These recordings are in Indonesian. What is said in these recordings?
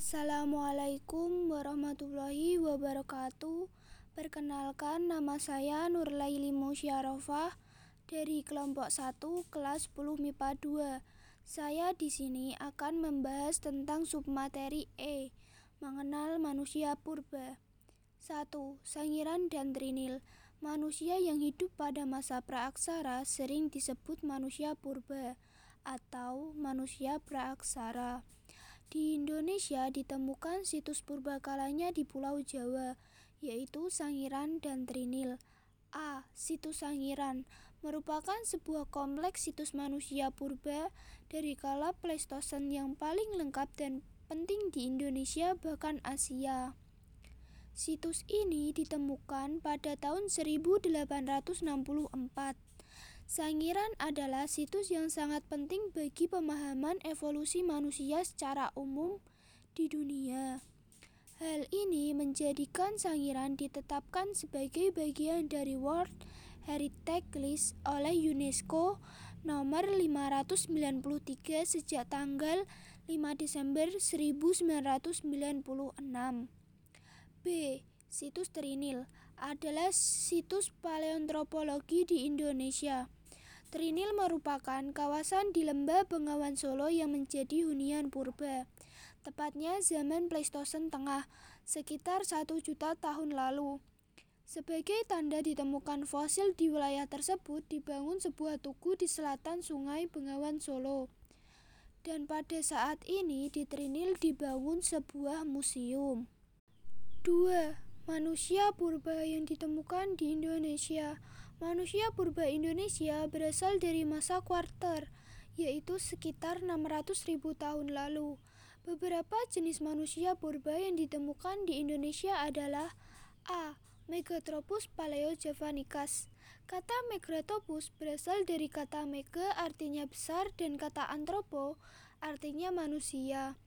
Assalamualaikum warahmatullahi wabarakatuh. Perkenalkan nama saya Nurlaili Musyarofah dari kelompok 1 kelas 10 MIPA 2. Saya di sini akan membahas tentang submateri E, mengenal manusia purba. 1. Sangiran dan Trinil. Manusia yang hidup pada masa praaksara sering disebut manusia purba atau manusia praaksara. Di Indonesia ditemukan situs purbakalanya di Pulau Jawa, yaitu Sangiran dan Trinil. A. Situs Sangiran merupakan sebuah kompleks situs manusia purba dari kala Pleistosen yang paling lengkap dan penting di Indonesia bahkan Asia. Situs ini ditemukan pada tahun 1864. Sangiran adalah situs yang sangat penting bagi pemahaman evolusi manusia secara umum di dunia. Hal ini menjadikan Sangiran ditetapkan sebagai bagian dari World Heritage List oleh UNESCO nomor 593 sejak tanggal 5 Desember 1996. B. Situs Trinil adalah situs paleontropologi di Indonesia. Trinil merupakan kawasan di lembah Bengawan Solo yang menjadi hunian purba, tepatnya zaman Pleistosen Tengah, sekitar satu juta tahun lalu. Sebagai tanda ditemukan fosil di wilayah tersebut, dibangun sebuah tugu di selatan Sungai Bengawan Solo. Dan pada saat ini di Trinil dibangun sebuah museum. 2. Manusia purba yang ditemukan di Indonesia. Manusia purba Indonesia berasal dari masa kuarter, yaitu sekitar 600.000 tahun lalu. Beberapa jenis manusia purba yang ditemukan di Indonesia adalah A. Megatropus paleojavanicus. Kata Megatropus berasal dari kata mega artinya besar dan kata antropo artinya manusia.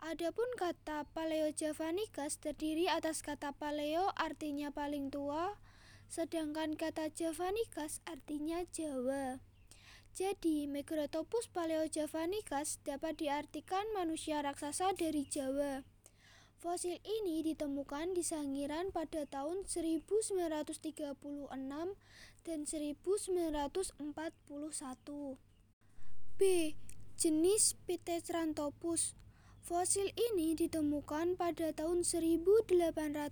Adapun kata Paleojavanicus terdiri atas kata paleo artinya paling tua, sedangkan kata Javanicus artinya Jawa. Jadi, Megalotopus paleojavanicus dapat diartikan manusia raksasa dari Jawa. Fosil ini ditemukan di Sangiran pada tahun 1936 dan 1941. B. Jenis Pithecranthropus Fosil ini ditemukan pada tahun 1891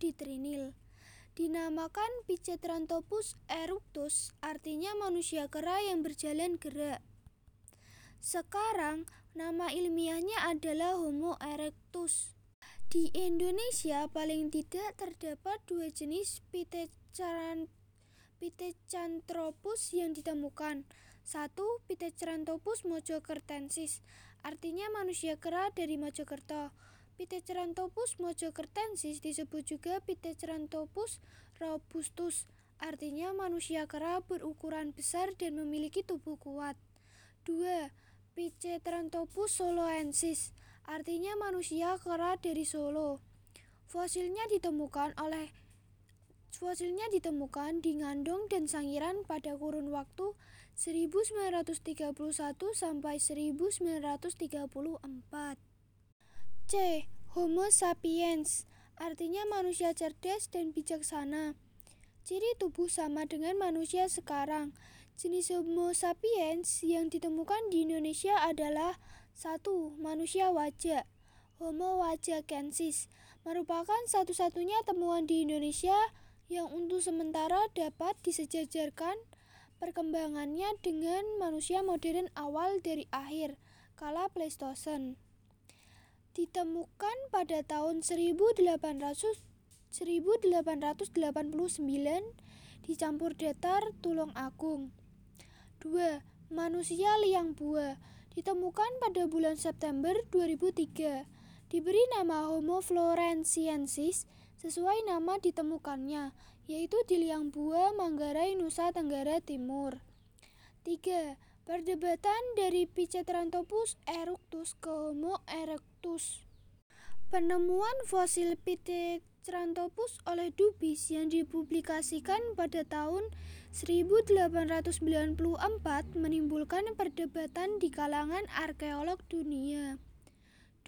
di Trinil. Dinamakan Pithecranthropus erectus, artinya manusia kera yang berjalan gerak. Sekarang, nama ilmiahnya adalah Homo erectus. Di Indonesia paling tidak terdapat dua jenis Pithecranthropus yang ditemukan. Satu, Pithecranthropus mojokertensis, artinya manusia kera dari Mojokerto. Pithecranthropus mojokertensis disebut juga Pithecranthropus robustus, artinya manusia kera berukuran besar dan memiliki tubuh kuat. 2. Pithecranthropus soloensis, artinya manusia kera dari Solo. Fosilnya ditemukan oleh Fosilnya ditemukan di Ngandong dan Sangiran pada kurun waktu 1931 sampai 1934. C. Homo sapiens artinya manusia cerdas dan bijaksana. Ciri tubuh sama dengan manusia sekarang. Jenis Homo sapiens yang ditemukan di Indonesia adalah 1. Manusia wajah Homo wajakensis merupakan satu-satunya temuan di Indonesia yang untuk sementara dapat disejajarkan perkembangannya dengan manusia modern awal dari akhir kala Pleistosen. Ditemukan pada tahun 1800 1889 dicampur datar Tulung Agung. 2. Manusia liang buah ditemukan pada bulan September 2003. Diberi nama Homo florensiensis sesuai nama ditemukannya, yaitu di Liang Bua, Manggarai, Nusa Tenggara Timur. 3. Perdebatan dari Pithecranthropus erectus ke Homo erectus. Penemuan fosil Pithecranthropus oleh Dubis yang dipublikasikan pada tahun 1894 menimbulkan perdebatan di kalangan arkeolog dunia.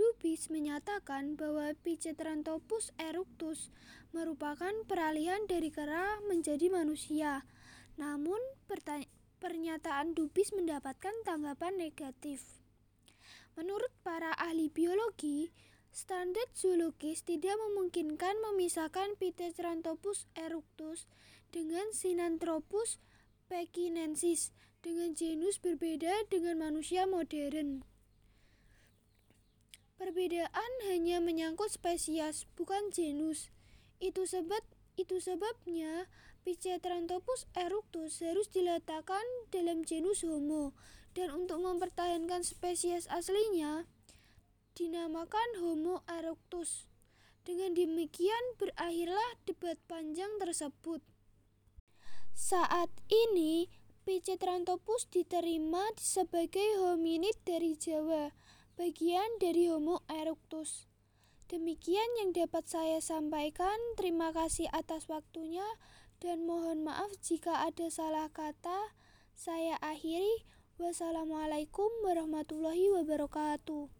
Dubis menyatakan bahwa Pithecanthropus erectus merupakan peralihan dari kera menjadi manusia. Namun, pernyataan Dubis mendapatkan tanggapan negatif. Menurut para ahli biologi, standar zoologis tidak memungkinkan memisahkan Pithecanthropus erectus dengan Sinanthropus pekinensis dengan genus berbeda dengan manusia modern. Perbedaan hanya menyangkut spesies, bukan genus. Itu sebab itu sebabnya Pithecanthropus erectus harus diletakkan dalam genus Homo dan untuk mempertahankan spesies aslinya dinamakan Homo erectus. Dengan demikian berakhirlah debat panjang tersebut. Saat ini Pithecanthropus diterima sebagai hominid dari Jawa bagian dari Homo erectus. Demikian yang dapat saya sampaikan. Terima kasih atas waktunya dan mohon maaf jika ada salah kata. Saya akhiri. Wassalamualaikum warahmatullahi wabarakatuh.